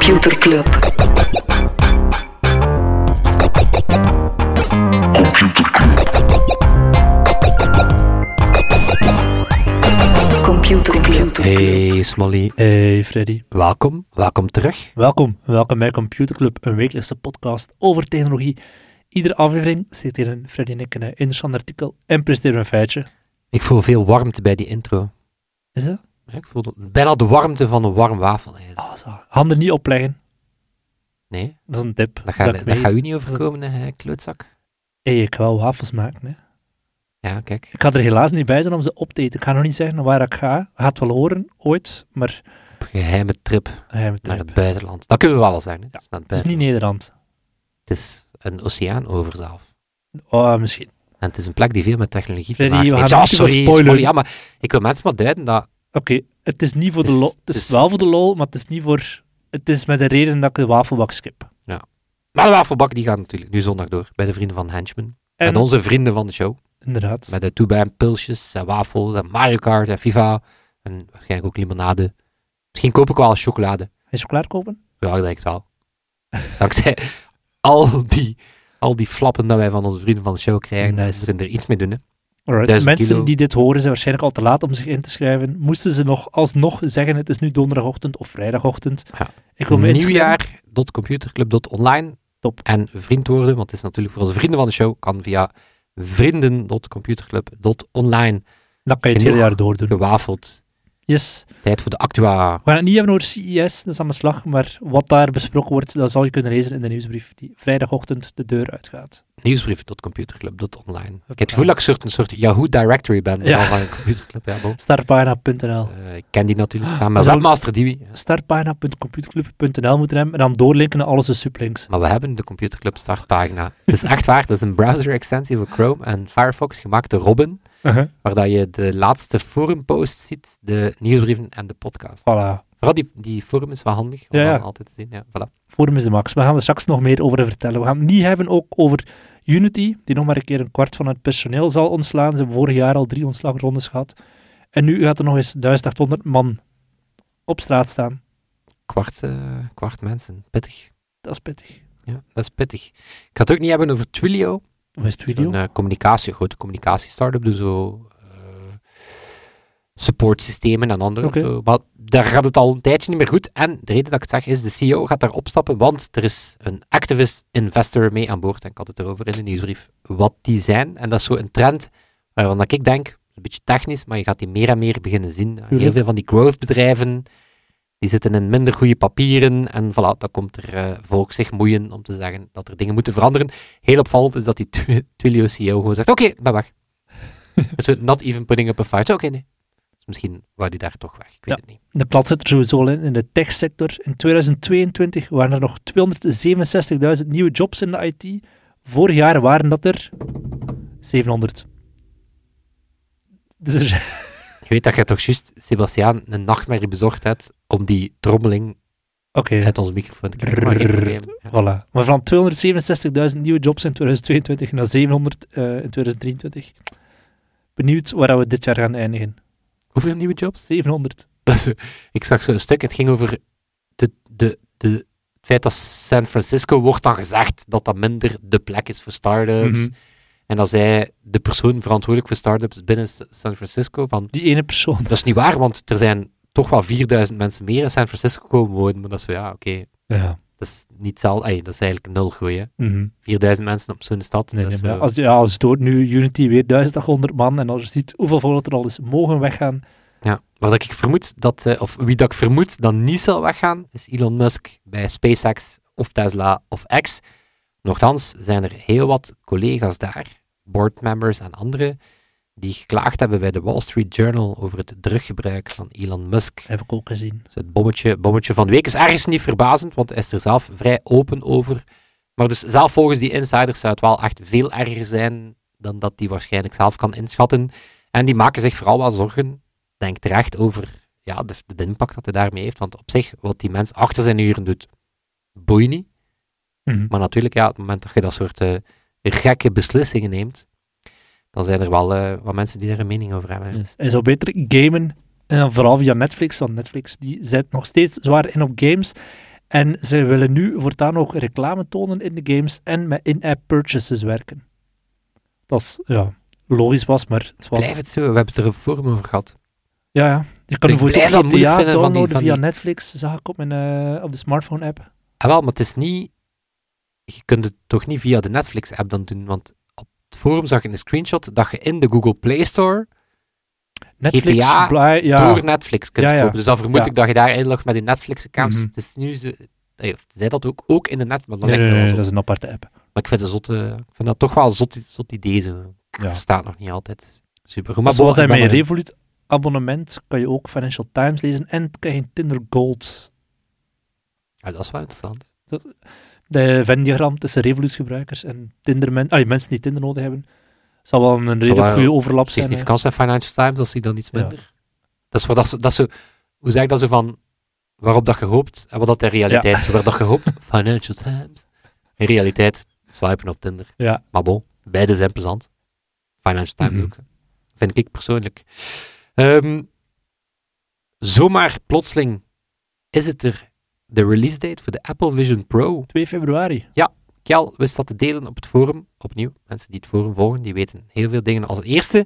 Computer Club. Computer Club. Hey Smolly, Hey Freddy. welkom, welkom terug. Welkom, welkom bij Computer Club, een wekelijkse podcast over technologie. Iedere aflevering zit hier een Freddy en ik een interessant artikel en presenteren we een feitje. Ik voel veel warmte bij die intro. Is dat? Ik voel bijna de warmte van een warm wafelijzer. Oh, zo. Handen niet opleggen, Nee, dat is een tip. dat ik dat gaat u niet overkomen, hè, klootzak. Hey, ik ga wel wafels maken. Hè. Ja, kijk. Ik ga er helaas niet bij zijn om ze op te eten. Ik ga nog niet zeggen waar ik ga. Gaat wel horen, ooit, maar Op een geheime trip geheime naar trip. het buitenland. Dat kunnen we wel al zeggen. Hè. Het is naar het Het is niet. Nederland. Het is een oceaan overzelf. Oh, misschien. En het is een plek die veel met technologie Freddy, te maken heeft. sorry. Ja, maar ik wil mensen maar duiden dat... Oké, het is niet voor de Het is- lol. Het is het is- wel voor de lol, maar het is niet voor... Het is met de reden dat ik de wafelbak skip. Maar de wafelbak die gaat natuurlijk nu zondag door bij de vrienden van Henchman. En, Met onze vrienden van de show. inderdaad. Met de toebij en pilsjes en wafels en Mario Kart en FIFA. En waarschijnlijk ook limonade. Misschien koop ik wel chocolade. Ga je chocolade kopen? Ja, ik denk het wel. Dankzij al die, al die flappen dat wij van onze vrienden van de show krijgen. Nice. Moeten er iets mee doen. Hè. Alright. Mensen kilo. die dit horen zijn waarschijnlijk al te laat om zich in te schrijven. Moesten ze nog alsnog zeggen het is nu donderdagochtend of vrijdagochtend. Ja. Ik wil me. Nieuwjaar.computerclub.online. Top. En vriend worden, want het is natuurlijk voor onze vrienden van de show. Kan via vrienden.computerclub.online. Dan kan je het hele jaar doordoen. Gewafeld. Yes. Tijd voor de actua. We gaan het niet hebben over CES, dat is aan de slag. Maar wat daar besproken wordt, dat zal je kunnen lezen in de nieuwsbrief die vrijdagochtend de deur uitgaat. Nieuwsbrief.computerclub.online. Ik heb het gevoel dat ik een soort, een soort Yahoo Directory ben. Ja. Van een computerclub. Ja. Startpagina.nl Eh, ik ken die natuurlijk samen met Webmaster. Startpagina.computerclub.nl moeten hebben en dan doorlinken naar alles de sublinks. Maar we hebben de Computerclub startpagina. Het is echt waar, dat is een browser-extensie voor Chrome en Firefox, gemaakt door Robin, waar dat je de laatste forumposts ziet, de nieuwsbrieven en de podcast. Voilà. Vooral die, die forum is wel handig, om Ja, ja. dan altijd te zien. Ja, voilà. Forum is de max. We gaan er straks nog meer over vertellen. We gaan het niet hebben ook over Unity, die nog maar een keer een kwart van het personeel zal ontslaan. Ze hebben vorig jaar al drie ontslagrondes gehad. En nu gaat er nog eens 1800 man op straat staan. Kwart, eh, kwart mensen, pittig. Dat is pittig. Ja, dat is pittig. Ik ga het ook niet hebben over Twilio, Video? een eh, communicatie, grote communicatie-startup, dus zo eh, supportsystemen en andere. Zo. Maar daar gaat het al een tijdje niet meer goed. En de reden dat ik het zeg is, de CEO gaat daar opstappen, want er is een activist investor mee aan boord. En ik had het erover in de nieuwsbrief, wat die zijn. En dat is zo een trend waarvan ik denk, een beetje technisch, maar je gaat die meer en meer beginnen zien. Heel veel van die growth-bedrijven, die zitten in minder goede papieren. En voilà, dan komt er eh, volk zich moeien om te zeggen dat er dingen moeten veranderen. Heel opvallend is dat die Twi- Twilio CEO gewoon zegt, oké, ik ben weg. so, not even putting up a fight. Oké, nee. Dus misschien wou die daar toch weg, ik weet Ja. het niet. De plat zit er sowieso in, in de techsector. In 2022 waren er nog 267.000 nieuwe jobs in de IT. Vorig jaar waren dat er 700. Dus er, weet dat je toch juist, Sebastiaan, een nachtmerrie bezorgd hebt om die trommeling oké, uit onze microfoon te krijgen. Maar geen probleem. Ja. voilà. Maar van 267.000 nieuwe jobs in 2022 naar 700 eh, in 2023. Benieuwd waar we dit jaar gaan eindigen. Hoeveel nieuwe jobs? 700. Dat is, ik zag zo een stuk, het ging over de, de, de, het feit dat San Francisco wordt dan gezegd dat dat minder de plek is voor start-ups. Mhm. En dan zei de persoon verantwoordelijk voor start-ups binnen San Francisco van, Die ene persoon. dat is niet waar, want er zijn toch wel 4000 mensen meer in San Francisco komen wonen. Maar dat is zo, ja, oké, Ja. dat is niet zelf, ey, dat is eigenlijk nul groei, hè. Mhm. 4000 mensen op zo'n stad. Nee, nee, zo- als, ja, als het hoort nu Unity weer 1800 man en als je ziet hoeveel volk er al is mogen weggaan. Ja, dat ik vermoed dat, eh, of wie dat ik vermoed dat niet zal weggaan, is Elon Musk bij SpaceX of Tesla of X. Nochtans zijn er heel wat collega's daar, boardmembers en anderen, die geklaagd hebben bij de Wall Street Journal over het druggebruik van Elon Musk. Heb ik ook gezien. Dus het bommetje, bommetje van de week is ergens niet verbazend, want hij is er zelf vrij open over. Maar dus zelf volgens die insiders zou het wel echt veel erger zijn dan dat hij waarschijnlijk zelf kan inschatten. En die maken zich vooral wel zorgen, denk terecht, over ja, de, de impact dat hij daarmee heeft. Want op zich, wat die mens achter zijn uren doet, boeit niet. Mhm. Maar natuurlijk, ja, op het moment dat je dat soort eh, gekke beslissingen neemt, dan zijn er wel eh, wat mensen die daar een mening over hebben. hij zou beter gamen, en dan vooral via Netflix, want Netflix die zet nog steeds zwaar in op games. En ze willen nu voortaan ook reclame tonen in de games en met in-app purchases werken. Dat is, ja, logisch was, maar... het Blijf zo, we hebben het er op forum over gehad. Ja, ja. Je kan voor moeilijk GTA vinden van die- downloaden van via die- Netflix, zag ik op, mijn, eh, op de smartphone-app. Ah, wel, maar het is niet... Je kunt het toch niet via de Netflix-app dan doen, want op het forum zag ik een screenshot dat je in de Google Play Store Netflix, GTA ja. door Netflix kunt Ja, ja. kopen. Dus dan vermoed ik dat je daar inlogt met je Netflix-account. Mhm. Het is nu... Ze, eh, zij dat ook, ook in de net, maar dan Nee, lijkt nee, me nee, wel dat is een aparte app. Maar ik vind, het ik vind dat toch wel een zot, zot idee zo. Ik Ja. versta het nog niet altijd. Super. Maar Maar zoals hij je erin. Revolut abonnement kan je ook Financial Times lezen en krijg je Tinder Gold. Ja, dat is wel interessant. De Venn-diagram tussen Revolut gebruikers en Tinder men, allee, mensen die Tinder nodig hebben, zal wel een redelijk goede overlap zijn. Significant zijn Financial Times, dat zie ik dan iets Ja. minder. Dat is waar dat, ze- dat zo, hoe zeg ik dat zo van, waarop dat je hoopt en wat dat de realiteit is. Waar dat je hoopt, Financial Times. In realiteit, swipen op Tinder. Ja. Maar bon, beide zijn plezant. Financial Times Mhm. ook. Vind ik persoonlijk. Ehm, zomaar plotseling is het er de release date voor de Apple Vision Pro. 2 februari. Kjell wist dat te delen op het forum. Opnieuw, mensen die het forum volgen, die weten heel veel dingen als eerste.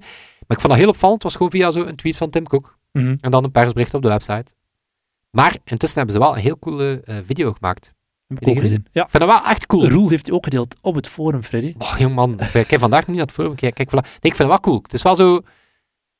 Maar ik vond dat heel opvallend. Het was gewoon via zo een tweet van Tim Cook. Mhm. En dan een persbericht op de website. Maar intussen hebben ze wel een heel coole eh, video gemaakt. Heb ik ook gezien. Ja. Ik vind dat wel echt cool. Roel heeft hij ook gedeeld op het forum, Freddy. Oh, jongman, ik kijk vandaag niet naar het forum. Kijk, kijk, nee, ik vind het wel cool. Het is wel zo...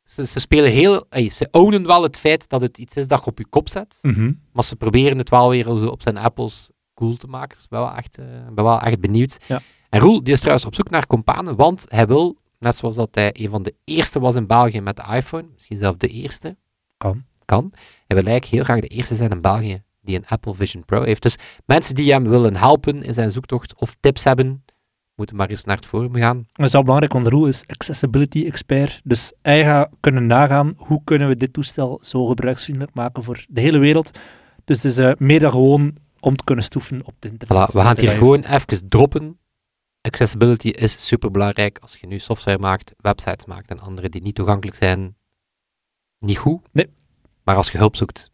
Ze, ze spelen heel... ey, ze ownen wel het feit dat het iets is dat je op je kop zet. Mhm. Maar ze proberen het wel weer op zijn apples cool te maken. Dus ben wel echt, ik ben wel echt benieuwd. Ja. En Roel die is trouwens op zoek naar companen, want hij wil, net zoals dat hij een van de eerste was in België met de iPhone, misschien zelfs de eerste. Kan. Kan. Hij wil eigenlijk heel graag de eerste zijn in België die een Apple Vision Pro heeft. Dus mensen die hem willen helpen in zijn zoektocht of tips hebben, moeten maar eens naar het forum gaan. Dat is wel belangrijk, want Roel is accessibility expert. Dus hij gaat kunnen nagaan hoe kunnen we dit toestel zo gebruiksvriendelijk maken voor de hele wereld. Dus het is eh, meer dan gewoon om te kunnen stoeven op het internet. Voilà, we gaan het hier gewoon even droppen. Accessibility is super belangrijk als je nu software maakt, websites maakt en andere die niet toegankelijk zijn. Niet goed. Nee. Maar als je hulp zoekt,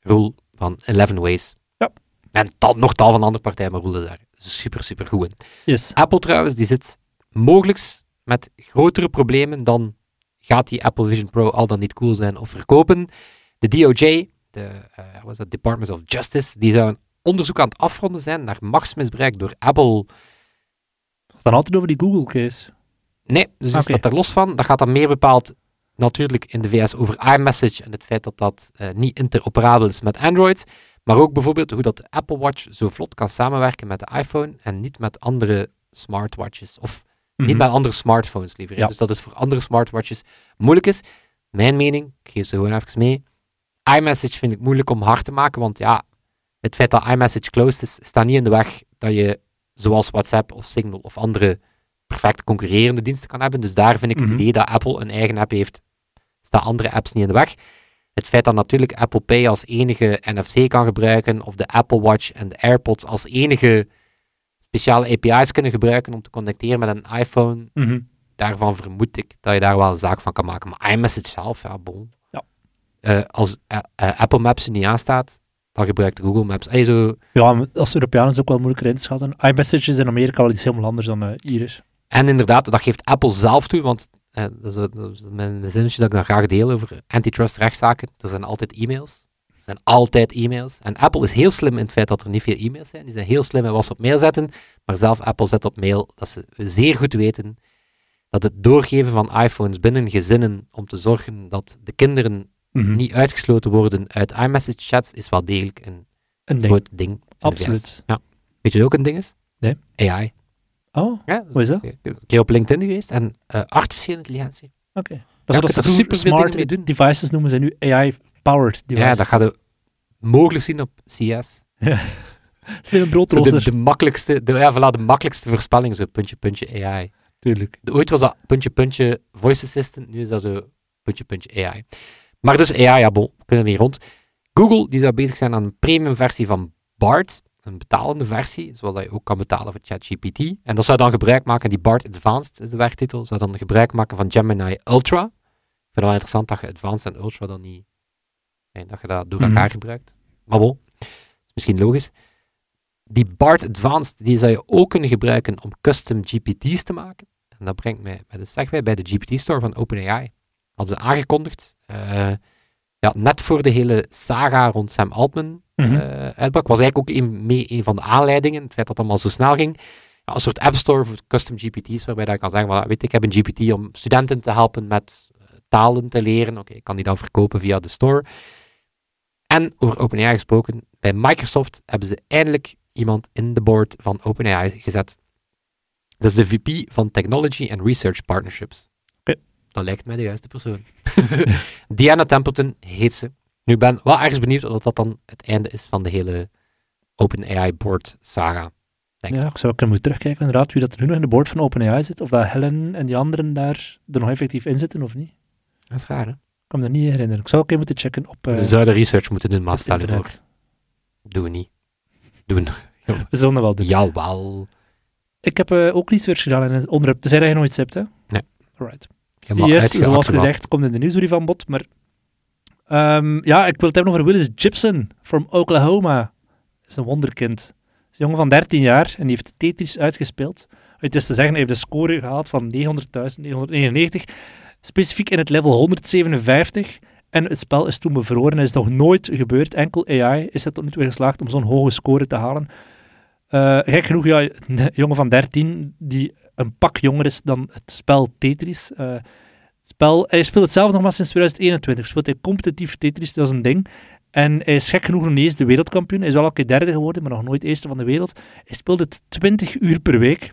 Roel van 11 Ways. Ja. En tal, nog tal van andere partijen, maar Roel is daar super, super goed in. Yes. Apple trouwens, die zit mogelijk met grotere problemen dan gaat die Apple Vision Pro al dan niet cool zijn of verkopen. De DOJ, de wat was dat, Department of Justice, die zou een onderzoek aan het afronden zijn naar machtsmisbruik door Apple. Het gaat dan altijd over die Google-case. Nee, dus dat Oké. staat er los van. Dat gaat dan meer bepaald natuurlijk in de VS over iMessage en het feit dat dat eh, niet interoperabel is met Android. Maar ook bijvoorbeeld hoe dat de Apple Watch zo vlot kan samenwerken met de iPhone en niet met andere smartwatches. Of Niet Mhm. met andere smartphones liever. Ja. Dus dat het voor andere smartwatches moeilijk is. Mijn mening, ik geef ze gewoon even mee. iMessage vind ik moeilijk om hard te maken, want ja, het feit dat iMessage closed is, staat niet in de weg dat je, zoals WhatsApp of Signal of andere perfect concurrerende diensten kan hebben. Dus daar vind ik Mhm. het idee dat Apple een eigen app heeft, staan andere apps niet in de weg. Het feit dat natuurlijk Apple Pay als enige NFC kan gebruiken, of de Apple Watch en de AirPods als enige speciale API's kunnen gebruiken om te connecteren met een iPhone, Mhm. daarvan vermoed ik dat je daar wel een zaak van kan maken. Maar iMessage zelf, ja, bon. Ja. Eh, als eh, eh, Apple Maps er niet aanstaat, dan gebruikt Google Maps. Hey, zo. Ja, als Europeaan is het ook wel moeilijker in te schatten. iMessage is in Amerika wel iets helemaal anders dan hier is. En inderdaad, dat geeft Apple zelf toe, want eh, dat, is, dat is mijn zinnetje dat ik dan graag deel over antitrust rechtszaken. Er zijn altijd e-mails. Er zijn altijd e-mails. En Apple is heel slim in het feit dat er niet veel e-mails zijn. Die zijn heel slim in wat ze op mail zetten. Maar zelf Apple zet op mail dat ze zeer goed weten dat het doorgeven van iPhones binnen gezinnen om te zorgen dat de kinderen Mhm. niet uitgesloten worden uit iMessage chats is wel degelijk een Een ding. groot ding. Absoluut. Weet je wat ook een ding is? Nee. AI. Oh, Ja, hoe is dat? Ik ben een keer op LinkedIn geweest en eh, artificiële intelligentie. Oké. Dat je is er super smart mee doen. devices noemen ze nu AI-powered devices. Ja, dat gaat je mogelijk zien op CS. Slimme broodrooster. de, de makkelijkste, de, ja, voilà, de makkelijkste voorspelling, zo puntje, puntje AI. Tuurlijk. De- ooit was dat puntje, puntje voice assistant, nu is dat zo puntje, puntje AI. Maar dus AI, ja, bon, we kunnen niet rond. Google, die zou bezig zijn aan een premium versie van BART, een betalende versie, zoals dat je ook kan betalen voor ChatGPT. En dat zou dan gebruik maken, die BART Advanced is de werktitel, zou dan gebruik maken van Gemini Ultra. Ik vind het wel interessant dat je Advanced en Ultra dan niet, nee, dat je dat door Mhm. elkaar gebruikt. Maar bon, is misschien logisch. Die BART Advanced die zou je ook kunnen gebruiken om custom GPT's te maken. En dat brengt mij bij de Segway bij de GPT Store van OpenAI. Hadden ze aangekondigd, eh, ja, net voor de hele saga rond Sam Altman uitbrak, was eigenlijk ook een, mee een van de aanleidingen, het feit dat het allemaal zo snel ging. Ja, een soort app store voor custom GPT's, waarbij dat je kan zeggen, van, weet ik heb een GPT om studenten te helpen met eh, talen te leren. Oké, ik kan die dan verkopen via de store. En over OpenAI gesproken, bij Microsoft hebben ze eindelijk iemand in de board van OpenAI gezet. Dat is de VP van Technology and Research Partnerships. Dat lijkt mij de juiste persoon. Diana Templeton heet ze. Nu ik ben wel ergens benieuwd of dat dan het einde is van de hele OpenAI board saga. Denk Ja, ik zou kunnen moeten terugkijken inderdaad wie dat er nu nog in de board van OpenAI zit. Of dat Helen en die anderen daar er nog effectief in zitten of niet. Dat is raar, hè? Ik kan me dat niet herinneren. Ik zou ook even moeten checken op eh, We zouden research moeten doen, maar stel je voor. Doen we niet. Doen. We zullen dat wel doen. Jawel. Ik heb eh, ook research gedaan in het onderwerp. Tenzij dat je nog iets hebt, hè? Nee. Alright. Uitgehaald zoals gezegd, komt in de nieuwsbrief van bod. Maar ehm, ja, ik wil het hebben over Willis Gibson from Oklahoma. Dat is een wonderkind. Dat is een jongen van 13 jaar en die heeft Tetris uitgespeeld. Het is te zeggen, hij heeft een score gehaald van 900.999. Specifiek in het level 157. En het spel is toen bevroren. Het is nog nooit gebeurd. Enkel AI is er tot nu toe geslaagd om zo'n hoge score te halen. Eh, gek genoeg, ja, een jongen van 13 die een pak jonger is dan het spel Tetris. Eh, het spel, hij speelt het zelf nog maar sinds 2021. Speelt hij competitief Tetris, dat is een ding. En hij is gek genoeg nog niet eens de wereldkampioen. Hij is wel een keer derde geworden, maar nog nooit eerste van de wereld. Hij speelt het 20 uur per week.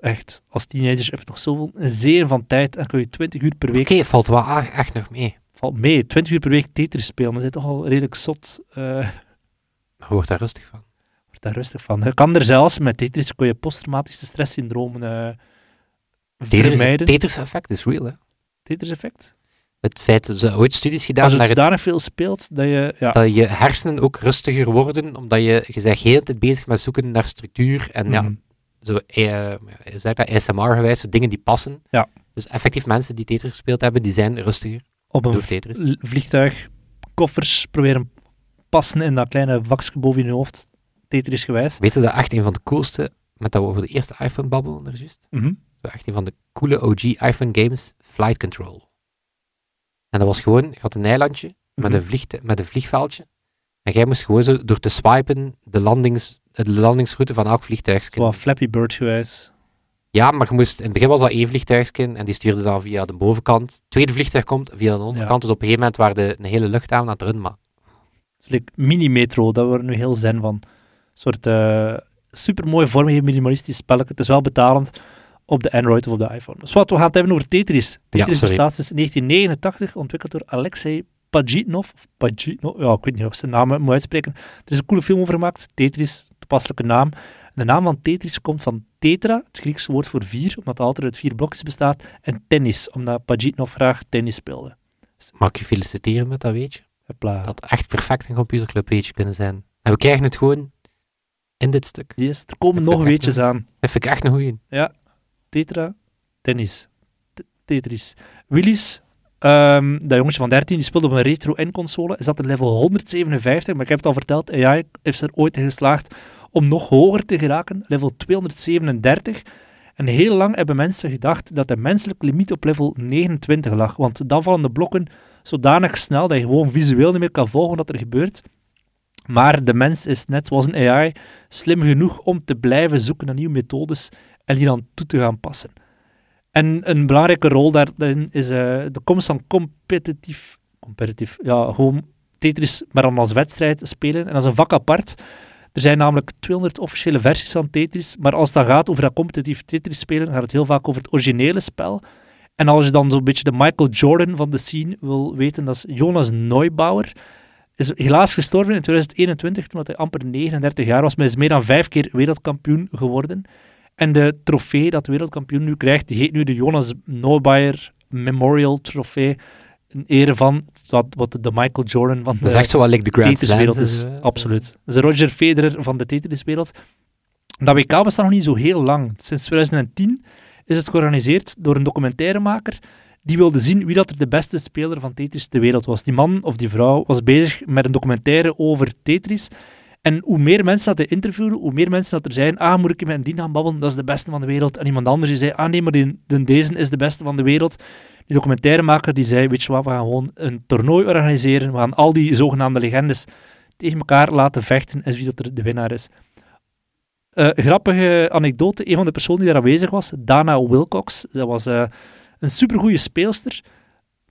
Echt, als teenager heb je toch zoveel een zeer van tijd en kun je 20 uur per week Oké, valt wel echt nog mee. valt mee. 20 uur per week Tetris spelen, dat is toch al redelijk zot. eh Je wordt daar rustig van. Daar rustig van. Je kan er zelfs met Tetris kun je posttraumatische stresssyndromen eh vermijden. Tetris effect is real, hè. Tetris effect. Het feit dat ze ooit studies gedaan Als je het zodanig veel speelt, dat je... Ja, dat je hersenen ook rustiger worden, omdat je, je bent heel tijd bezig met zoeken naar structuur en ja, mhm. zo, eh, je zegt dat ASMR-gewijs, zo dingen die passen. Ja. Dus effectief mensen die Tetris gespeeld hebben, die zijn rustiger op een vliegtuig koffers proberen passen in dat kleine vakje boven je hoofd. Tetris gewijs. Weet je dat echt een van de coolste, met dat we over de eerste iPhone babbelen, daar juist? Mhm. Zo echt een van de coole OG iPhone games, Flight Control. En dat was gewoon, je had een eilandje met, Mhm. een vliegt, met een vliegveldje. En jij moest gewoon zo door te swipen de, landings, de landingsroute van elk vliegtuig. Wat Flappy Bird gewijs. Ja, maar je moest, in het begin was dat één vliegtuigje en die stuurde dan via de bovenkant. Het tweede vliegtuig komt via de onderkant, dus op een gegeven moment waren de, een hele luchthaven aan het runnen. Maar Het is like mini-metro, daar worden we nu heel zen van. Soort eh supermooi vormgegeven minimalistisch spelletje. Het is wel betalend op de Android of op de iPhone. Dus wat, we gaan het hebben over Tetris. Tetris sorry. bestaat sinds 1989, ontwikkeld door Alexei Pajitnov. Of Pajitnov, ja, ik weet niet of ik zijn naam moet uitspreken. Er is een coole film over gemaakt. Tetris, toepasselijke naam. De naam van Tetris komt van tetra, het Griekse woord voor vier, omdat het altijd uit vier blokjes bestaat. En tennis, omdat Pajitnov graag tennis speelde. mag ik je feliciteren met dat weetje? Dat had echt perfect een computerclub weetje kunnen zijn. En we krijgen het gewoon in dit stuk. Yes, er komen Dat nog weetjes aan. Dat vind ik echt een goeie. Tetra, tennis. T- Tetris. Willis, ehm, dat jongetje van 13, die speelde op een retro N-console. Hij zat in level 157, maar ik heb het al verteld, AI is er ooit in geslaagd om nog hoger te geraken, level 237. En heel lang hebben mensen gedacht dat de menselijke limiet op level 29 lag, want dan vallen de blokken zodanig snel dat je gewoon visueel niet meer kan volgen wat er gebeurt. Maar de mens is net zoals een AI slim genoeg om te blijven zoeken naar nieuwe methodes en die dan toe te gaan passen. En een belangrijke rol daar- daarin is eh, de komst van competitief, competitief, ja, gewoon Tetris, maar dan als wedstrijd spelen en als een vak apart. Er zijn namelijk 200 officiële versies van Tetris, maar als het gaat over dat competitief Tetris spelen, gaat het heel vaak over het originele spel. En als je dan zo'n beetje de Michael Jordan van de scene wil weten, dat is Jonas Neubauer. Is helaas gestorven in 2021, toen hij amper 39 jaar was, maar is meer dan vijf keer wereldkampioen geworden. En de trofee dat de wereldkampioen nu krijgt, die heet nu de Jonas Neubauer Memorial Trofee. In ere van wat, wat de Michael Jordan van Dat de echt zo wel like de Grand Tetriswereld is. hè. Absoluut. De Roger Federer van de Tetriswereld. Dat WK bestaat nog niet zo heel lang. Sinds 2010 is het georganiseerd door een documentairemaker die wilde zien wie dat er de beste speler van Tetris ter wereld was. Die man of die vrouw was bezig met een documentaire over Tetris En hoe meer mensen dat hij interviewde, hoe meer mensen dat er zijn, ah, moet ik met die gaan babbelen, dat is de beste van de wereld. En iemand anders die zei, ah nee, maar deze is de beste van de wereld. Die documentairemaker die zei, weet je wat, we gaan gewoon een toernooi organiseren, we gaan al die zogenaamde legendes tegen elkaar laten vechten en wie dat er de winnaar is. Uh, grappige anekdote, een van de personen die daar aanwezig was, Dana Wilcox, dat was uh, een supergoeie speelster,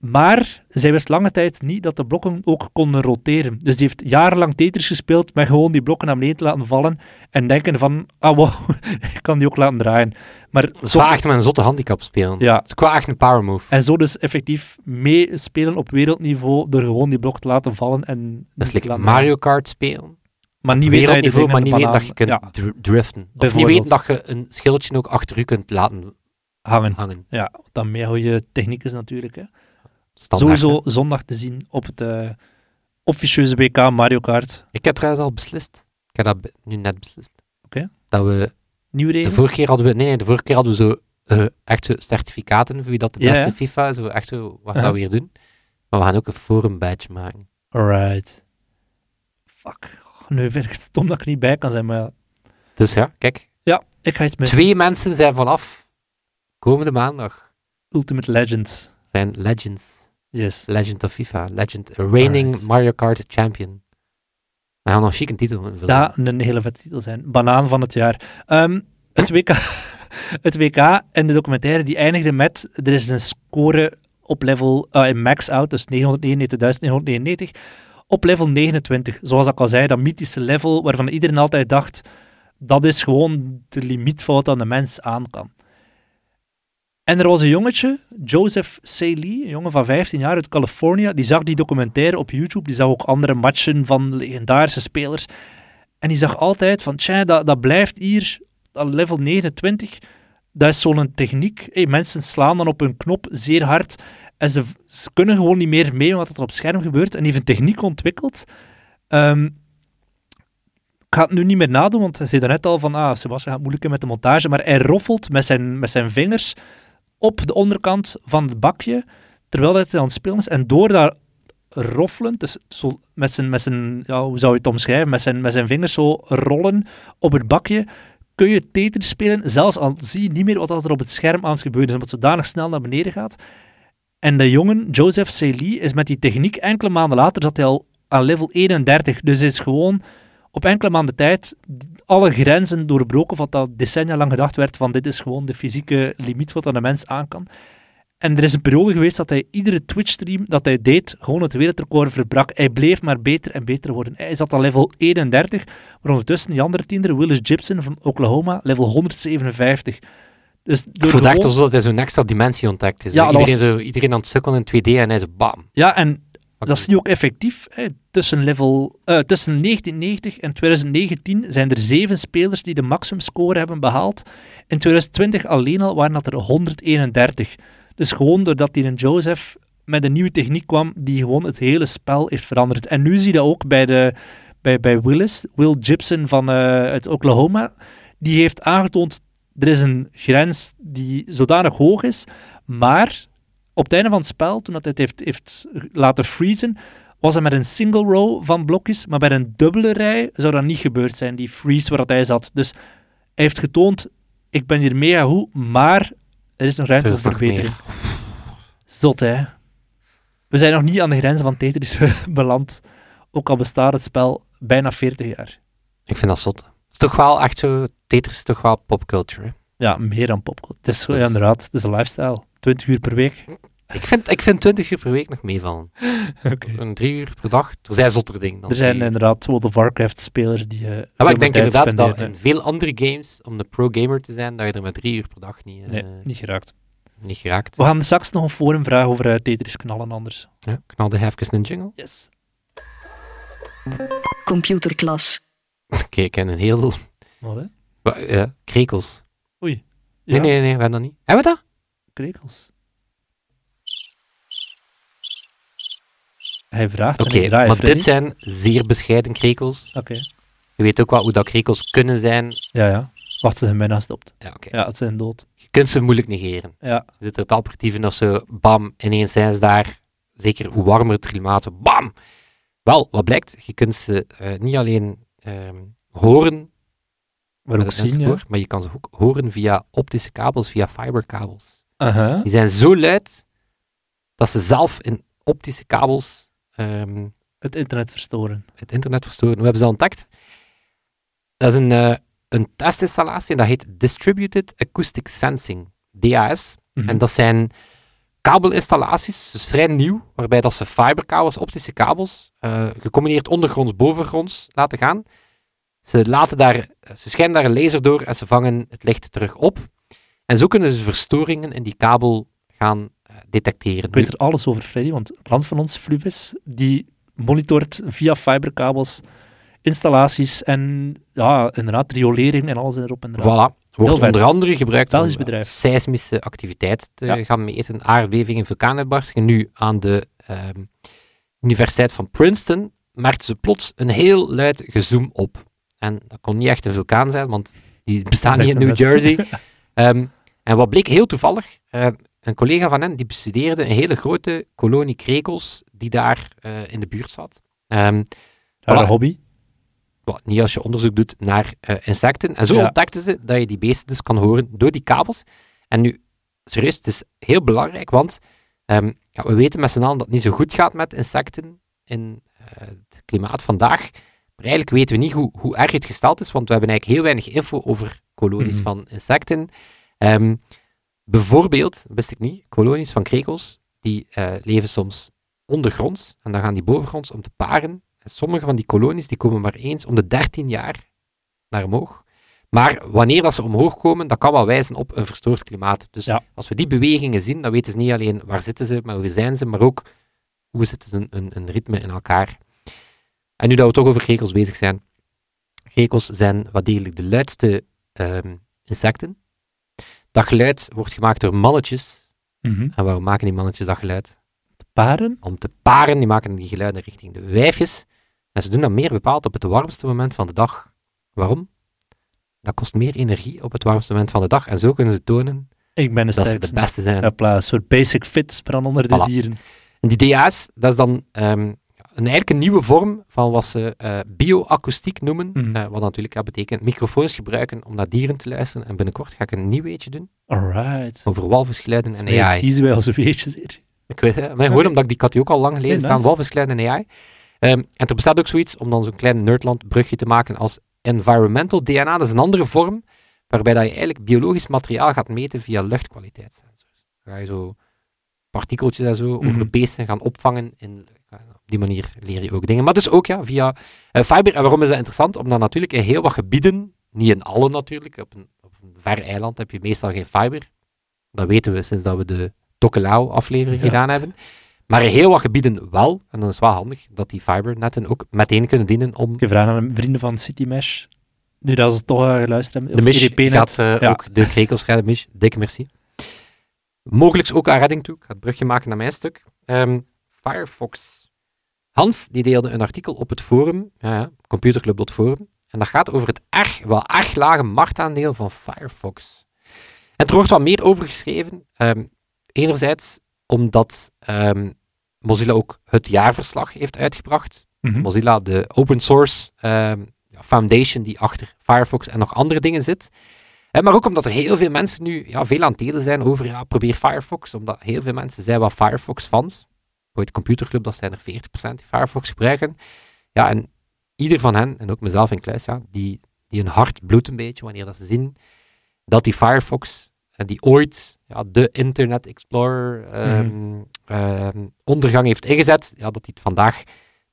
maar zij wist lange tijd niet dat de blokken ook konden roteren. Dus die heeft jarenlang Tetris gespeeld met gewoon die blokken naar beneden te laten vallen en denken van, ah wow, ik kan die ook laten draaien. Maar zo echt met een zotte handicap spelen. Ja. Het is qua echt een power move. En zo dus effectief meespelen op wereldniveau door gewoon die blok te laten vallen. En dat is like Mario Kart spelen. Maar niet weten dat je, maar niet weten dat je kunt ja. driften. Of niet weten dat je een schildje ook achter u kunt laten hangen. hangen. Ja, dan meer je techniek is natuurlijk. Hè. Standaard, Sowieso zondag te zien op het uh, officieuze WK Mario Kart. Ik heb trouwens al beslist. Ik heb dat nu net beslist. Oké. Dat we... Nieuwe regels? De vorige keer hadden we... Nee, nee, de vorige keer hadden we zo uh, echt zo certificaten voor wie dat de beste yeah. FIFA is. Zo echt zo, wat gaan we hier doen? Maar we gaan ook een forum badge maken. Alright. Fuck. nu vind ik het stom dat ik niet bij kan zijn, maar... Dus ja, kijk. Ja, ik ga iets met... Twee mensen zijn vanaf komende maandag. Ultimate Legends. Zijn Legends. Yes. Legend of FIFA. Legend, reigning Mario Kart champion. We gaan nog chic een titel. Dat een hele vette titel zijn. Banaan van het jaar. Um, het, WK, het WK en de documentaire die eindigde met, er is een score op level, uh, in max out, dus 999, op level 29. Zoals ik al zei, dat mythische level waarvan iedereen altijd dacht, dat is gewoon de limiet van wat aan de mens aan kan. En er was een jongetje, Joseph Saley, een jongen van 15 jaar uit Californië, die zag die documentaire op YouTube, die zag ook andere matchen van legendarische spelers. En die zag altijd van, tja, dat, dat blijft hier, dat level 29, dat is zo'n techniek. Hey, mensen slaan dan op hun knop zeer hard en ze, kunnen gewoon niet meer mee wat er op scherm gebeurt. En die heeft een techniek ontwikkeld. Um, ik ga het nu niet meer nadoen, want hij zei net al van, ah, Sebastian gaat moeilijk met de montage, maar hij roffelt met zijn, met zijn vingers op de onderkant van het bakje, terwijl hij aan het spelen is. En door daar roffelend, dus zo met zijn, met zijn ja, hoe zou je het omschrijven, met zijn, met zijn vingers zo rollen op het bakje, kun je Tetris spelen, zelfs al zie je niet meer wat er op het scherm aan is, omdat het zodanig snel naar beneden gaat. En de jongen, Joseph Célie, is met die techniek enkele maanden later, zat hij al aan level 31. Dus is gewoon op enkele maanden tijd alle grenzen doorbroken wat dat decennia lang gedacht werd van dit is gewoon de fysieke limiet wat een mens aan kan. En er is een periode geweest dat hij iedere Twitch-stream dat hij deed, gewoon het wereldrecord verbrak. Hij bleef maar beter en beter worden. Hij zat al level 31, maar ondertussen die andere tiender, Willis Gibson van Oklahoma, level 157. Dus door Voor gewoon... alsof hij zo'n extra dimensie ontdekt is. Ja, iedereen, was... zo, iedereen aan het sukkelen in 2D en hij zo bam. Ja, en dat is nu ook effectief. Hè. Tussen, level, uh, tussen 1990 en 2019 zijn er zeven spelers die de maximum score hebben behaald. In 2020 alleen al waren dat er 131. Dus gewoon doordat die een Joseph met een nieuwe techniek kwam, die gewoon het hele spel heeft veranderd. En nu zie je dat ook bij, de, bij, bij Willis, Will Gibson van uh, Oklahoma. Die heeft aangetoond, er is een grens die zodanig hoog is, maar op het einde van het spel, toen dat het heeft, heeft laten freezen, was hij met een single row van blokjes, maar bij een dubbele rij zou dat niet gebeurd zijn, die freeze waar hij zat. Dus hij heeft getoond, ik ben hier mega goed, maar er is nog ruimte voor verbetering. Zot, hè? We zijn nog niet aan de grenzen van Tetris beland, ook al bestaat het spel bijna 40 jaar. Ik vind dat zot. Het is toch wel echt zo, Tetris is toch wel popculture, hè? Ja, meer dan popculture. Het is, ja, inderdaad, het is een lifestyle. 20 uur per week. Ik vind, ik vind 20 uur per week nog meevallen. okay. Een drie uur per dag. Er zijn zotter dingen dan Er zijn inderdaad World of Warcraft-spelers die. Uh, ja, ik denk inderdaad dat in veel andere games, om de pro-gamer te zijn, dat je er met drie uur per dag niet. Uh, nee, niet geraakt. Niet geraakt. We gaan straks nog een forum vragen over uh, Tetris knallen anders. Ja, knal de even een jingle. Yes. Computerklas. Oké, ik ken een heel. Wat hè? Uh, krekels. Oei. Nee, nee, nee, we hebben dat niet. Hebben we dat? Krekels. Hij vraagt. Oké, okay, maar dit zijn zeer bescheiden krekels. Oké. Je weet ook wel hoe dat krekels kunnen zijn. Ja, ja. Wacht, ze zijn bijna stopt. Ja, oké. Ja, het zijn dood. Je kunt ze moeilijk negeren. Ja. Je zit er het operatief als ze bam, ineens zijn ze daar. Zeker hoe warmer het klimaat, bam. Wel, wat blijkt, je kunt ze uh, niet alleen ehm, horen Maar ook zien, ja. oor, maar je kan ze ook horen via optische kabels, via fiberkabels. Aha. Die zijn zo luid dat ze zelf in optische kabels ehm, Het internet verstoren. het internet verstoren. Hoe hebben ze ontdekt? Dat is een, eh, een testinstallatie en dat heet Distributed Acoustic Sensing, DAS. Mhm. En dat zijn kabelinstallaties, dus vrij nieuw, waarbij dat ze fiberkabels, optische kabels, eh, gecombineerd ondergronds, bovengronds laten gaan. Ze, laten daar, ze schijnen daar een laser door en ze vangen het licht terug op. En zo kunnen ze verstoringen in die kabel gaan detecteren. Ik weet er alles over, Freddy, want het land van ons, Fluvis, die monitort via fiberkabels installaties en ja, inderdaad, riolering en alles erop en eraan. Voilà. Wordt onder andere gebruikt Belgisch om eh, bedrijf. seismische activiteit te Ja. gaan meten, aardbevingen, vulkaanuitbarstingen. Nu aan de ehm, Universiteit van Princeton merkten ze plots een heel luid gezoom op. En dat kon niet echt een vulkaan zijn, want die bestaan niet in New Jersey. Ehm, en wat bleek heel toevallig, eh, een collega van hen die bestudeerde een hele grote kolonie krekels die daar eh, in de buurt zat. Rare Voilà. hobby. wat niet als je onderzoek doet naar eh, insecten. En zo Ja. ontdekten ze dat je die beesten dus kan horen door die kabels. En nu, serieus, het is heel belangrijk, want ehm, ja, we weten met z'n allen dat het niet zo goed gaat met insecten in eh, het klimaat vandaag. Maar eigenlijk weten we niet hoe, hoe erg het gesteld is, want we hebben eigenlijk heel weinig info over kolonies Mhm. van insecten. Ehm, bijvoorbeeld, wist ik niet, kolonies van krekels, die eh, leven soms ondergronds en dan gaan die bovengronds om te paren. En sommige van die kolonies die komen maar eens om de 13 jaar naar omhoog. Maar wanneer dat ze omhoog komen, dat kan wel wijzen op een verstoord klimaat. Dus Ja. als we die bewegingen zien, dan weten ze niet alleen waar zitten ze, maar hoe zijn ze, maar ook hoe zit het een, een, een ritme in elkaar. En nu dat we toch over krekels bezig zijn. Krekels zijn wat degelijk de luidste ehm, insecten. Dat geluid wordt gemaakt door mannetjes. Mhm. En waarom maken die mannetjes dat geluid? Paren. om te paren. Die maken die geluiden richting de wijfjes. En ze doen dat meer bepaald op het warmste moment van de dag. Waarom? Dat kost meer energie op het warmste moment van de dag. En zo kunnen ze tonen Ik ben de dat ze de beste zijn. Hopla, een soort basic fit, dan onder de Voilà. dieren. En die DA's, dat is dan ehm, een, eigenlijk een nieuwe vorm van wat ze eh bioakoestiek noemen. Mhm. Eh, wat natuurlijk ja, betekent microfoons gebruiken om naar dieren te luisteren. En binnenkort ga ik een nieuw weetje doen Alright. over walvisgeluiden en AI. kiezen wij onze weetjes hier. Ik weet het, maar gewoon omdat ik die die ook al lang geleden Nee, staan, nice. walvisgeluiden en AI. Ehm, en er bestaat ook zoiets om dan zo'n klein nerdland brugje te maken als environmental DNA. Dat is een andere vorm, waarbij dat je eigenlijk biologisch materiaal gaat meten via luchtkwaliteitssensors. Dan ga je zo partikeltjes en zo Mhm. over beesten gaan opvangen. In, die manier leer je ook dingen. Maar dus ook ja, via eh, fiber. En waarom is dat interessant? Omdat natuurlijk in heel wat gebieden, niet in alle natuurlijk, op een, op een ver eiland heb je meestal geen fiber. Dat weten we sinds dat we de Tokelau-aflevering Ja. gedaan hebben. Maar in heel wat gebieden wel. En dan is het wel handig dat die fibernetten ook meteen kunnen dienen om Ik vraag aan de vrienden van City Mesh. Nu dat ze toch uh, geluisterd hebben. de Mish gaat Ja. ook de krekels redden. Mish, dikke merci. Mogelijk ook aan redding toe. Ik ga het brugje maken naar mijn stuk. Ehm, Firefox. Hans die deelde een artikel op het forum, ja, computerclub.forum. En dat gaat over het erg, wel erg lage marktaandeel van Firefox. En er wordt wat meer over geschreven. Ehm, enerzijds omdat ehm, Mozilla ook het jaarverslag heeft uitgebracht. Mhm. Mozilla, de open source ehm, foundation die achter Firefox en nog andere dingen zit. Eh, maar ook omdat er heel veel mensen nu ja, veel aan het delen zijn over, ja, probeer Firefox. Omdat heel veel mensen zijn wel Firefox-fans. Bij de computerclub, dat zijn er 40% die Firefox gebruiken. Ja, en ieder van hen, en ook mezelf in kluis, ja, die, die hun hart bloedt een beetje wanneer dat ze zien dat die Firefox, eh, die ooit ja, de Internet Explorer ehm, ehm, ondergang heeft ingezet, ja, dat die het vandaag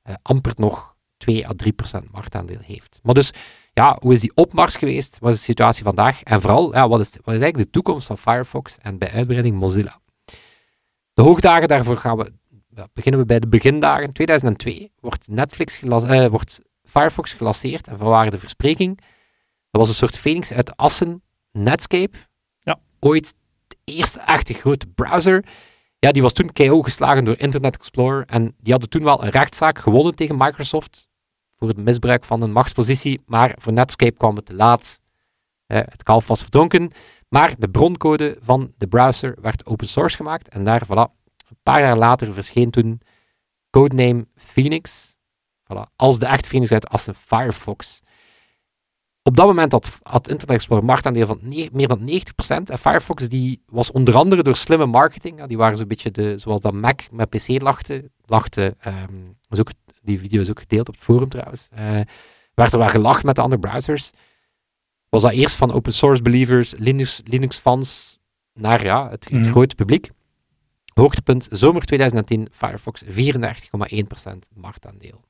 eh, amper nog 2 à 3 procent marktaandeel heeft. Maar dus, ja, hoe is die opmars geweest? Wat is de situatie vandaag? En vooral, ja, wat, is, wat is eigenlijk de toekomst van Firefox en bij uitbreiding Mozilla? De hoogdagen, daarvoor gaan we, ja, beginnen we bij de begindagen. 2002 wordt, Netflix eh, wordt Firefox gelanceerd en vanwaar de verspreking. Dat was een soort phoenix uit assen, Netscape. Ja. Ooit de eerste echte grote browser. Ja, die was toen KO geslagen door Internet Explorer. En die hadden toen wel een rechtszaak gewonnen tegen Microsoft. Voor het misbruik van een machtspositie. Maar voor Netscape kwam het te laat. Eh, het kalf was verdronken. Maar de broncode van de browser werd open source gemaakt. En daar, voilà, paar jaar later verscheen toen codename Phoenix. Voilà. Als de echte vereniging als een Firefox. Op dat moment had, had Internet Explorer marktaandeel van ne- meer dan 90%. En Firefox die was onder andere door slimme marketing, ja, die waren zo'n beetje de, zoals dat Mac met PC lachte, lachte ehm, was ook, die video is ook gedeeld op het forum trouwens, eh, werd er wel gelachen met de andere browsers. Was dat eerst van open source believers, Linux, Linux fans, naar ja, het, het Mhm. grote publiek. Hoogtepunt zomer 2010, Firefox 34,1% marktaandeel.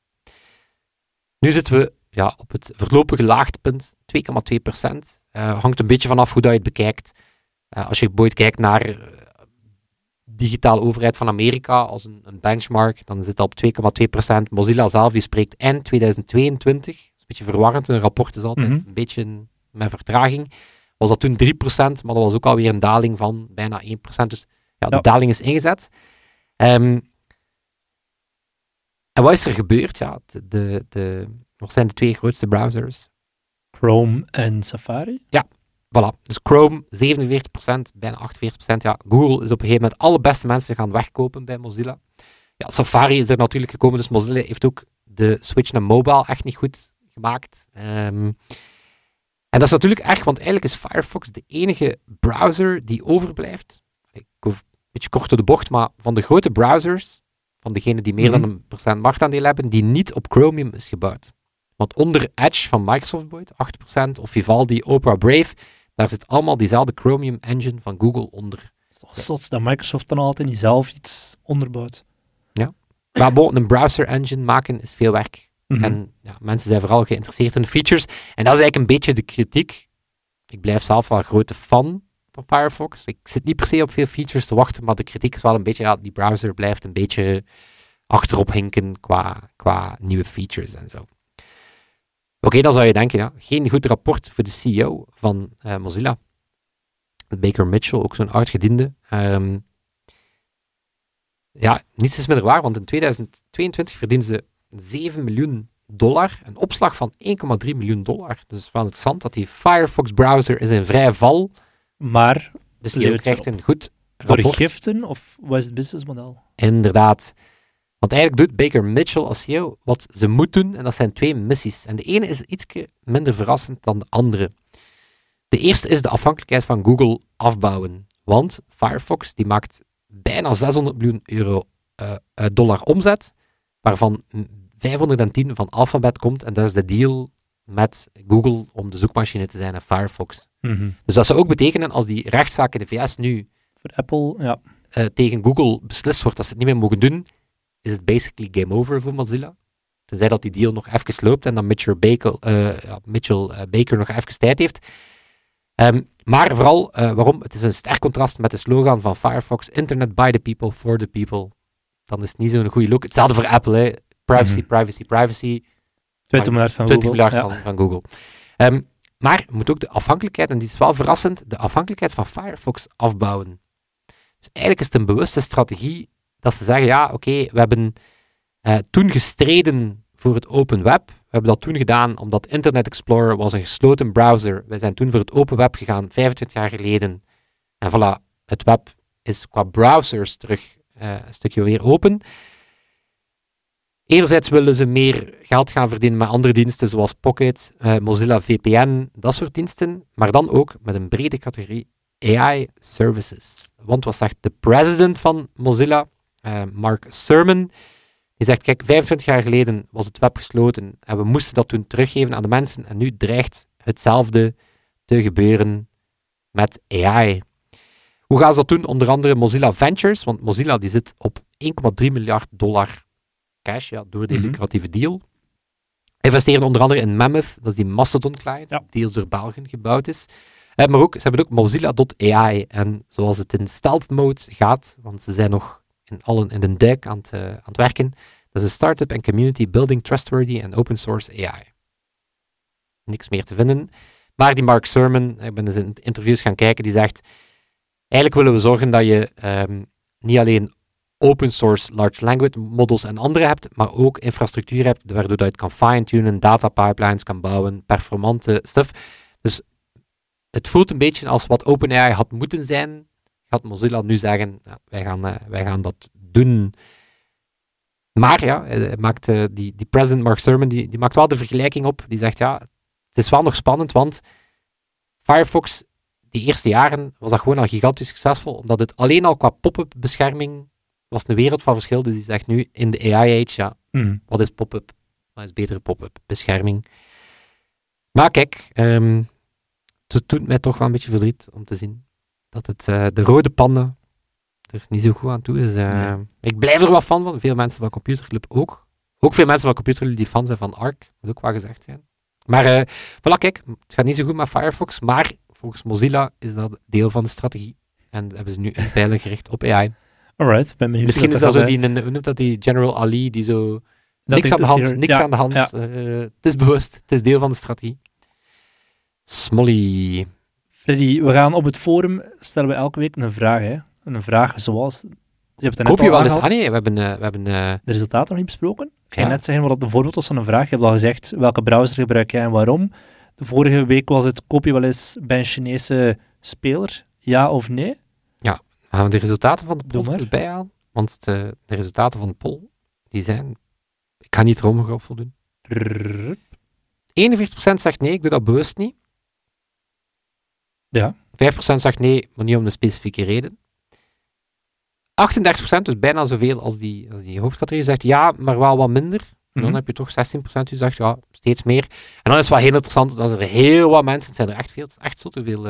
Nu zitten we ja, op het voorlopige laagtepunt, 2,2%. Eh hangt een beetje vanaf hoe dat je het bekijkt. Eh, als je bijvoorbeeld kijkt naar eh, digitale overheid van Amerika als een, een benchmark, dan zit dat op 2,2%. Mozilla zelf die spreekt eind 2022. Dat is een beetje verwarrend, een rapport is altijd Mhm. een beetje met vertraging. Was dat toen 3%, maar dat was ook alweer een daling van bijna 1%. Dus ja, de Ja. daling is ingezet. Ehm, en wat is er gebeurd? Ja, de, de, wat zijn de twee grootste browsers? Chrome en Safari. Voilà, dus Chrome 47%, bijna 48%. Ja, Google is op een gegeven moment alle beste mensen gaan wegkopen bij Mozilla. Ja, Safari is er natuurlijk gekomen, dus Mozilla heeft ook de switch naar mobile echt niet goed gemaakt. Ehm, en dat is natuurlijk erg, want eigenlijk is Firefox de enige browser die overblijft. Ik beetje kort door de bocht, maar van de grote browsers, van degenen die meer Mhm. dan een procent marktaandeel hebben, die niet op Chromium is gebouwd. Want onder Edge van Microsoft bijvoorbeeld, 8%, of Vivaldi, Opera, Brave, daar zit allemaal diezelfde Chromium engine van Google onder. Het is toch zot dat Microsoft dan altijd niet zelf iets onderbouwt. Maar bon, een browser engine maken is veel werk. Mhm. En ja, mensen zijn vooral geïnteresseerd in de features. En dat is eigenlijk een beetje de kritiek. Ik blijf zelf wel een grote fan van Firefox. Ik zit niet per se op veel features te wachten, maar de kritiek is wel een beetje, ja, die browser blijft een beetje achterop hinken qua, qua nieuwe features en zo. Oké, dan zou je denken, ja, geen goed rapport voor de CEO van eh, Mozilla. Baker Mitchell, ook zo'n oud-gediende. Ehm, ja, niets is minder waar, want in 2022 verdienen ze 7 miljoen dollar, een opslag van 1,3 miljoen dollar. Dus wel interessant dat die Firefox browser is in vrije val, Maar dus Levert krijgt een goed rapport. giften, of wat is het businessmodel? Inderdaad. Want eigenlijk doet Baker Mitchell als CEO wat ze moet doen, en dat zijn twee missies. En de ene is iets minder verrassend dan de andere. De eerste is de afhankelijkheid van Google afbouwen. Want Firefox die maakt bijna 600 miljoen euro, eh, eh, dollar omzet, waarvan mm, 510 van Alphabet komt. En dat is de deal met Google om de zoekmachine te zijn en Firefox. Dus dat zou ook betekenen als die rechtszaak in de VS nu Voor Apple, ja. eh, tegen Google beslist wordt dat ze het niet meer mogen doen, is het basically game over voor Mozilla. Tenzij dat die deal nog even loopt en dan Mitchell Baker, eh, ja, Mitchell, eh, Baker nog even tijd heeft. Ehm, maar vooral, waarom? Het is een sterk contrast met de slogan van Firefox, Internet by the people, for the people. Dan is het niet zo'n goede look. Hetzelfde voor Apple, hè. Privacy, Mhm. privacy, privacy. 20 miljard van 20 Google. miljard ja. van, van Google. Ehm, maar je moet ook de afhankelijkheid, en die is wel verrassend, de afhankelijkheid van Firefox afbouwen. Dus eigenlijk is het een bewuste strategie dat ze zeggen, ja, oké, we hebben eh, toen gestreden voor het open web. We hebben dat toen gedaan omdat Internet Explorer was een gesloten browser. Wij zijn toen voor het open web gegaan, 25 jaar geleden. En voilà, het web is qua browsers terug eh, een stukje weer open. Enerzijds willen ze meer geld gaan verdienen met andere diensten zoals Pocket, eh, Mozilla VPN, dat soort diensten, maar dan ook met een brede categorie AI services. Want wat zegt de president van Mozilla, eh, Mark Sermon, die zegt, kijk, 25 jaar geleden was het web gesloten en we moesten dat toen teruggeven aan de mensen en nu dreigt hetzelfde te gebeuren met AI. Hoe gaan ze dat doen? Onder andere Mozilla Ventures, want Mozilla die zit op 1,3 miljard dollar cash ja, door die Mhm. lucratieve deal. Investeren onder andere in Mammoth, dat is die Mastodon client, Ja. die deels door Belgen gebouwd is. Eh, maar ook, ze hebben ook Mozilla.ai. En zoals het in stealth mode gaat, want ze zijn nog in, allen in de duik aan het, eh, aan het werken, dat is een startup en community building trustworthy en open source AI. Niks meer te vinden. Maar die Mark Sermon, ik ben eens in interviews gaan kijken, die zegt, eigenlijk willen we zorgen dat je ehm, niet alleen open source large language models en andere hebt, maar ook infrastructuur hebt, waardoor je het kan fine-tunen, data pipelines kan bouwen, performante stuff. Dus het voelt een beetje als wat OpenAI had moeten zijn, gaat Mozilla nu zeggen, wij, gaan, eh, wij gaan dat doen. Maar ja, hij maakt, eh, die, die president Mark Thurman, die, die maakt wel de vergelijking op. Die zegt, ja, het is wel nog spannend, want Firefox, die eerste jaren, was dat gewoon al gigantisch succesvol, omdat het alleen al qua pop-up bescherming was een wereld van verschil. Dus die zegt nu, in de AI-age, ja, Mhm. wat is pop-up? Wat is betere pop-up bescherming? Maar kijk, ehm, het doet mij toch wel een beetje verdriet om te zien dat het, eh, de rode panda er niet zo goed aan toe is. Eh. Ik blijf er wel fan van, veel mensen van Computer Club ook. Ook veel mensen van Computer Club die fan zijn van Arc, moet ook wel gezegd zijn. Maar eh voilà, kijk, het gaat niet zo goed met Firefox, maar volgens Mozilla is dat deel van de strategie. En hebben ze nu een pijlen gericht op AI. Alright, ben benieuwd. Misschien is dat zo die, hoe noemt dat, die General Ali, die zo Dat niks aan de hand, niks ja, aan de hand. ja. het is bewust, het is deel van de strategie. Smolly. Freddy, we gaan op het forum stellen we elke week een vraag. Hè? En Een vraag zoals. Je hebt het Koop je wel eens... Ah nee, we hebben... eh, we hebben eh, de resultaten nog niet besproken. Ja. net zeggen wat een voorbeeld was van een vraag. Je hebt al gezegd welke browser gebruik jij en waarom. De vorige week was het: koop je wel eens bij een Chinese speler? Ja of nee? Gaan we de resultaten van de poll maar. er eens bijhalen? Want de, de resultaten van de poll, die zijn... Ik ga niet romgeroffel doen. Trrrr. 41% zegt nee, ik doe dat bewust niet. Ja. 5% zegt nee, maar niet om een specifieke reden. 38%, dus bijna zoveel als die, als die hoofdcategorie, zegt ja, maar wel wat minder. En dan heb je toch 16% die zegt ja, steeds meer. En dan is het wel heel interessant, dat er heel wat mensen, het zijn er echt veel, het is echt zo te veel,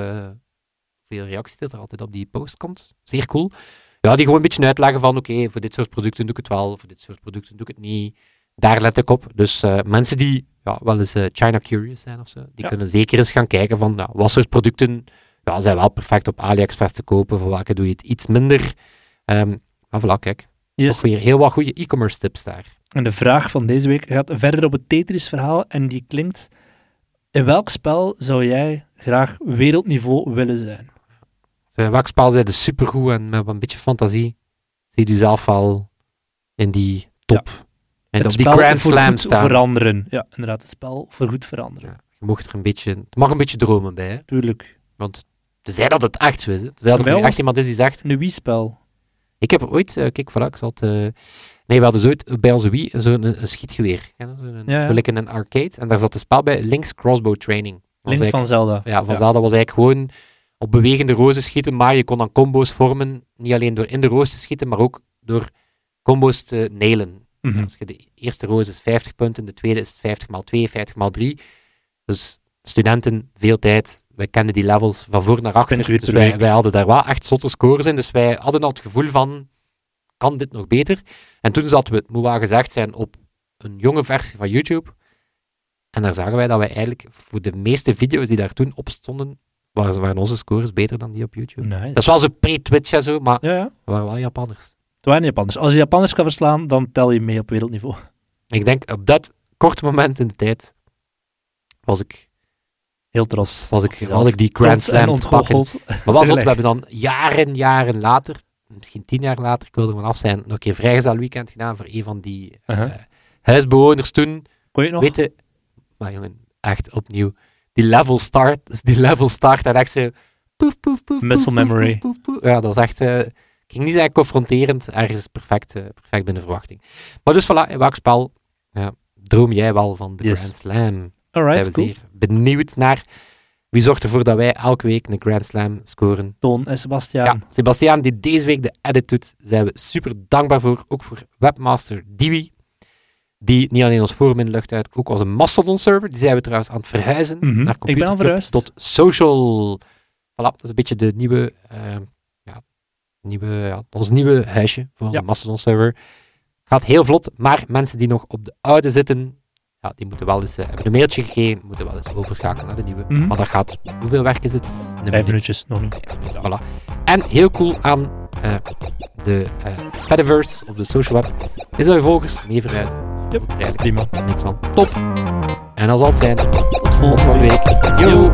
veel reactie dat er altijd op die post komt. Zeer cool. Ja, die gewoon een beetje uitleggen van oké, voor dit soort producten doe ik het wel, voor dit soort producten doe ik het niet. Daar let ik op. Dus eh, mensen die ja, wel eens eh, China curious zijn of zo, die Ja. kunnen zeker eens gaan kijken van nou, wat soort producten ja, zijn wel perfect op AliExpress te kopen, voor welke doe je het iets minder. Ehm maar voilà, kijk. Yes. Ook weer heel wat goede e-commerce tips daar. En de vraag van deze week gaat verder op het Tetris-verhaal en die klinkt: In welk spel zou jij graag wereldniveau willen zijn? Dus, uh, welk spel zijn de supergoed en met een beetje fantasie zie je zelf wel in die top. En het op die Grand Slam staan. veranderen. Ja, inderdaad, het spel voor goed veranderen. Ja, je mocht er een beetje, het mag een beetje dromen bij, hè? Tuurlijk. want tenzij dat het echt zo is. Hè? Tenzij dat er echt iemand is die zegt, Een Wii-spel. ik heb ooit, eh, kijk, voilà, ik zal het... eh, nee, we hadden zo ooit bij onze Wii zo'n een, een schietgeweer. Zo'n- Ja, ja. Gelijk in een arcade. En daar zat een spel bij, Link's Crossbow Training. Dat was Link eigenlijk- van Zelda. Ja, van Zelda was eigenlijk gewoon op bewegende rozen schieten, maar je kon dan combo's vormen, niet alleen door in de roos te schieten, maar ook door combo's te nailen. Mhm. Als je de eerste roos is 50 punten, de tweede is 50 x 2, 50 x 3. Dus studenten, veel tijd, wij kenden die levels van voor naar achter, 20 uur dus wij, wij hadden daar wel echt zotte scores in, dus wij hadden al het gevoel van, kan dit nog beter? En toen zaten we, het moet wel gezegd zijn, op een jonge versie van YouTube. En daar zagen wij dat wij eigenlijk voor de meeste video's die daar toen op stonden, waren, waren onze scores beter dan die op YouTube. Nice. Dat is wel zo pre-Twitch en zo, maar Ja, ja. we waren wel Japanners. Het waren Japanners. Als je Japanners kan verslaan, dan tel je mee op wereldniveau. Ik denk op dat korte moment in de tijd was ik, Heel trots. was ik, had ik die Grand Slam te pakken. ontgoocheld. Maar was dat, we hebben dan jaren, jaren later, misschien tien jaar later, ik wil er van af zijn, nog een keer vrijgezel weekend gedaan voor een van die eh, Uh-huh. huisbewoners toen. Kon je het nog? Weet je, maar jongen, echt opnieuw. Die level start, die level start en echt zo. Poef, poef, poef. Muscle memory. Ja, dat was echt. eh, ik ging niet zeggen confronterend, ergens perfect, eh, perfect binnen verwachting. Maar dus voilà, in welk spel ja, droom jij wel van de Yes. Grand Slam? Alright, Zijn we cool. zeer benieuwd naar wie zorgt ervoor dat wij elke week een Grand Slam scoren. Toon en Sebastiaan. Ja, Sebastiaan, die deze week de edit doet, zijn we super dankbaar voor. Ook voor webmaster Diwi. Die niet alleen ons forum in de lucht uit, ook onze Mastodon-server. Die zijn we trouwens aan het verhuizen naar Ik ben al Computerclub verhuisd. tot social. Voilà, dat is een beetje de nieuwe, eh, ja, nieuwe, ja, ons nieuwe huisje voor onze Ja. Mastodon-server. Gaat heel vlot, maar mensen die nog op de oude zitten, ja, die moeten wel eens, eh, hebben een mailtje gegeven, moeten wel eens overschakelen naar de nieuwe. Mhm. Maar dat gaat, hoeveel werk is het? Een Vijf minuut. minuutjes, nog niet. Voilà. En heel cool aan eh, de eh Fediverse of de social web is dat je volgers mee vooruit. Yep. Eigenlijk Prima. niks van. Top. En als altijd zijn. Tot volgende week. Yo.